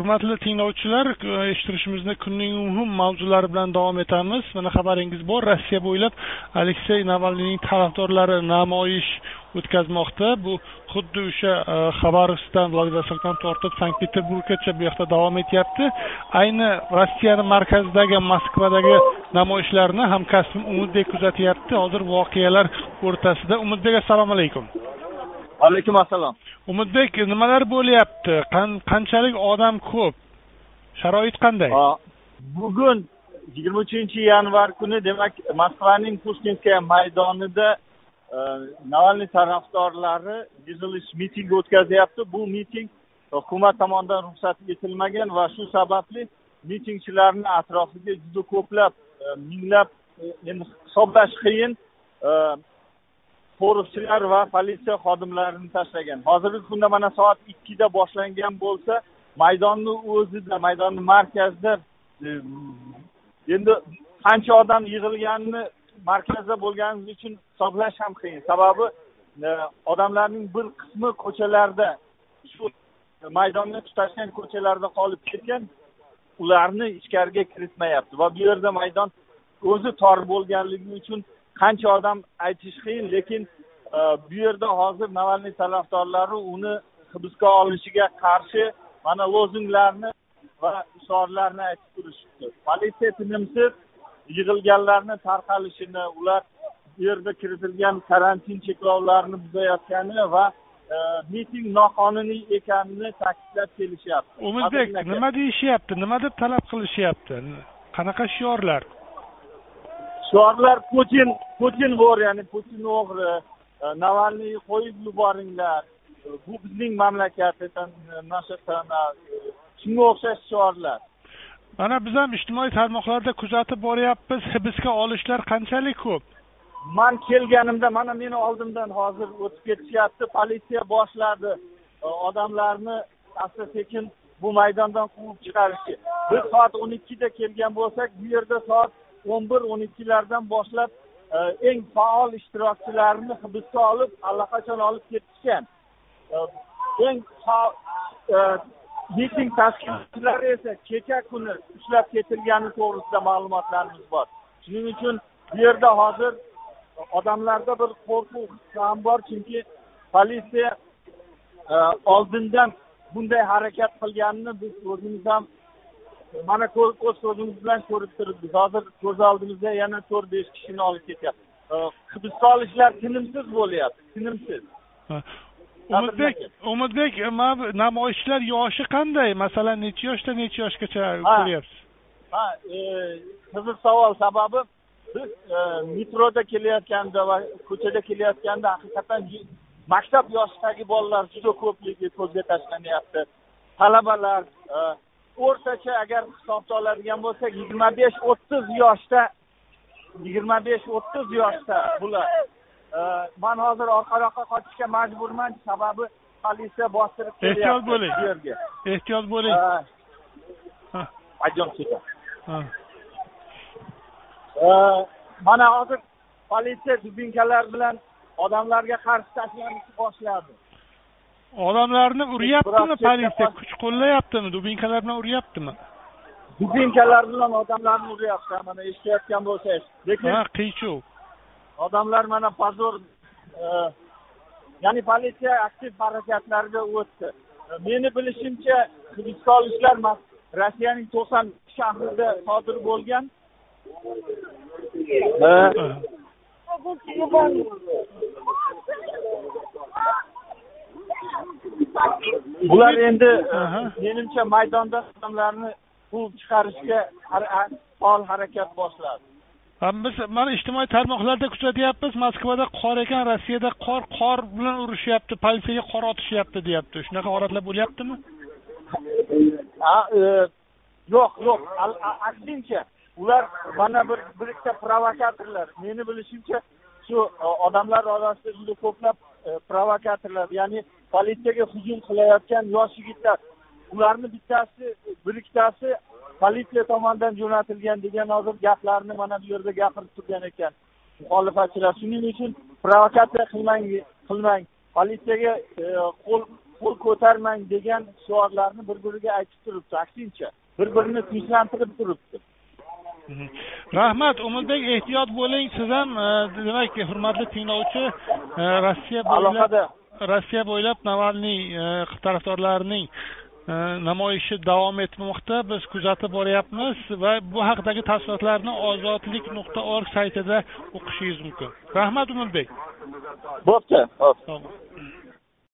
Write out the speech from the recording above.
hurmatli tinglovchilar e, eshittirishimizni kunning muhim mavzulari bilan davom etamiz. Mana xabaringiz bor rossiya bo'ylab aleksey navalniyning tarafdorlari namoyish o'tkazmoqda. Bu xuddi o'sha e, xabarovskdan vladivostokdan tortib sankt peterburggacha bu yoqda davom etyapti. Ayni rossiyani markazidagi moskvadagi namoyishlarni hamkasbim umidbek kuzatyapti. Hozir voqealar o'rtasida. Umidbek assalomu alaykum. Alaykum assalom umidbek nimalar bo'lyapti? Qanchalik odam ko'p? Sharoit qanday? Bugun yigirma uchinchi yanvar kuni demak moskvaning pushkinskaya maydonida e, navalniy tarafdorlari yig'ilish miting o'tkazyapti. Bu miting hukumat tomonidan ruxsat etilmagan va shu sababli mitingchilarni atrofiga juda ko'plab e, minglab e, endi hisoblash qiyin. Qo'riqchilar va politsiya xodimlarini tashlagan. Hozirgi kunda mana soat ikkida boshlangan bo'lsa maydonni o'zida maydonni markazida e, endi qancha odam yig'ilganini markazda bo'lganimiz uchun hisoblash ham qiyin. Sababi e, odamlarning bir qismi ko'chalarda shu maydonni tutashgan ko'chalarda qolib ketgan ularni ichkariga kiritmayapti va bu yerda maydon o'zi tor bo'lganligi uchun qancha odam aytish qiyin lekin e, bu yerda hozir navalniy tarafdorlari uni hibsga olinishiga qarshi mana lozunglarni va shiorlarni aytib turishibdi. Politsiya tinimsiz yig'ilganlarni tarqalishini ular bu yerda kiritilgan karantin cheklovlarini buzayotgani va e, miting noqonuniy ekanini ta'kidlab kelishyapti. Umidbek nima deyishyapti? Nima deb talab qilishyapti? Qanaqa shiorlar shiorlar putin putin vo'r ya'ni putin o'g'ri e, navalniyni qo'yib yuboringlar. Bu bizning mamlakat наша страна shunga o'xshash shiorlar mana biz ham ijtimoiy tarmoqlarda kuzatib boryapmiz hibsga olishlar qanchalik ko'p? Man kelganimda mana meni oldimdan hozir o'tib ketishyapti politsiya boshladi. E, odamlarni asta sekin bu maydondan quvib chiqarishga. Biz soat o'n ikkida kelgan bo'lsak bu yerda soat o'n bir o'n ikkilardan boshlab e, eng faol ishtirokchilarni hibsga olib allaqachon olib ketishgan. E, eng e, miting tashkilotchilari esa kecha kuni ushlab ketilgani to'g'risida ma'lumotlarimiz bor. Shuning uchun bu yerda hozir odamlarda bir qo'rquv ham bor chunki politsiya oldindan bunday harakat qilganini biz o'zimiz ham mana o'z ko'zimiz bilan ko'rib turibmiz. Hozir ko'z oldimizda yana to'rt besh kishini olib ketyapti hibsga olishlar tinimsiz bo'lyapti tinimsiz. Umidbek umidbek namoyishchilar yoshi qanday? Masalan necha yoshdan necha yoshgacha ko'ryapsiz ha e, qiziq savol sababi biz e, metroda kelayotganda va ko'chada kelayotganda haqiqatdan maktab yoshidagi bolalar juda ko'pligi ko'zga tashlanyapti talabalar e, o'rtacha agar hisobga oladigan bo'lsak yigirma besh o'ttiz yoshda yigirma besh o'ttiz yoshda bular man hozir orqaroqqa qochishga majburman sababi politsiya bostirib kelyapti ehtiyot bo'ling. bu yerga. Ehtiyot bo'ling. Пойдем сюда mana hozir politsiya dubinkalar bilan odamlarga qarshi tashlanishni boshladi odamlarni uryaptimi politsiya? kuch qo'llayaptimi? Dubinkalar bilan uryaptimi? Dubinkalar bilan odamlarni uryapti mana eshitayotgan bo'lsangiz. Lekin ha qiyshuv. odamlar mana pozor e, ya'ni politsiya aktiv harakatlarga o'tdi. Meni bilishimcha hibsga olishlar rossiyaning to'qson shahrida sodir bo'lgan bular endi menimcha maydonda odamlarni quvib chiqarishga faol harakat boshladi. Biz mana ijtimoiy tarmoqlarda kuzatyapmiz moskvada qor ekan rossiyada qor qor bilan urishyapti politsiyaga qor otishyapti deyapti. Shunaqa holatlar bo'lyaptimi? E, yo'q yo'q. Aksincha ular mana bir bir ikkita provokatorlar. Meni bilishimcha shu e, odamlar orasida juda ko'plab e, provokatorlar. Ya'ni politsiyaga hujum qilayotgan yosh yigitlar ularni bittasi bir ikkitasi politsiya tomonidan jo'natilgan degan hozir gaplarni mana bu yerda gapirib turgan ekan. Muxolifatchilar shuning uchun provokatsiya qilmang qilmang politsiyaga e, qo'l qo'l ko'tarmang degan shiorlarni bir biriga aytib turibdi. Aksincha bir birini tinchlantirib turibdi. Rahmat umidbek ehtiyot bo'ling. Siz ham e, demak hurmatli tinglovchi e, rossiya bo'ylab alohida rossiya bo'ylab navalniy e, tarafdorlarining e, namoyishi davom etmoqda. Biz kuzatib boryapmiz va bu haqidagi tafsilotlarni ozodlik nuqta org saytida o'qishingiz mumkin. Rahmat umidbek bo'pti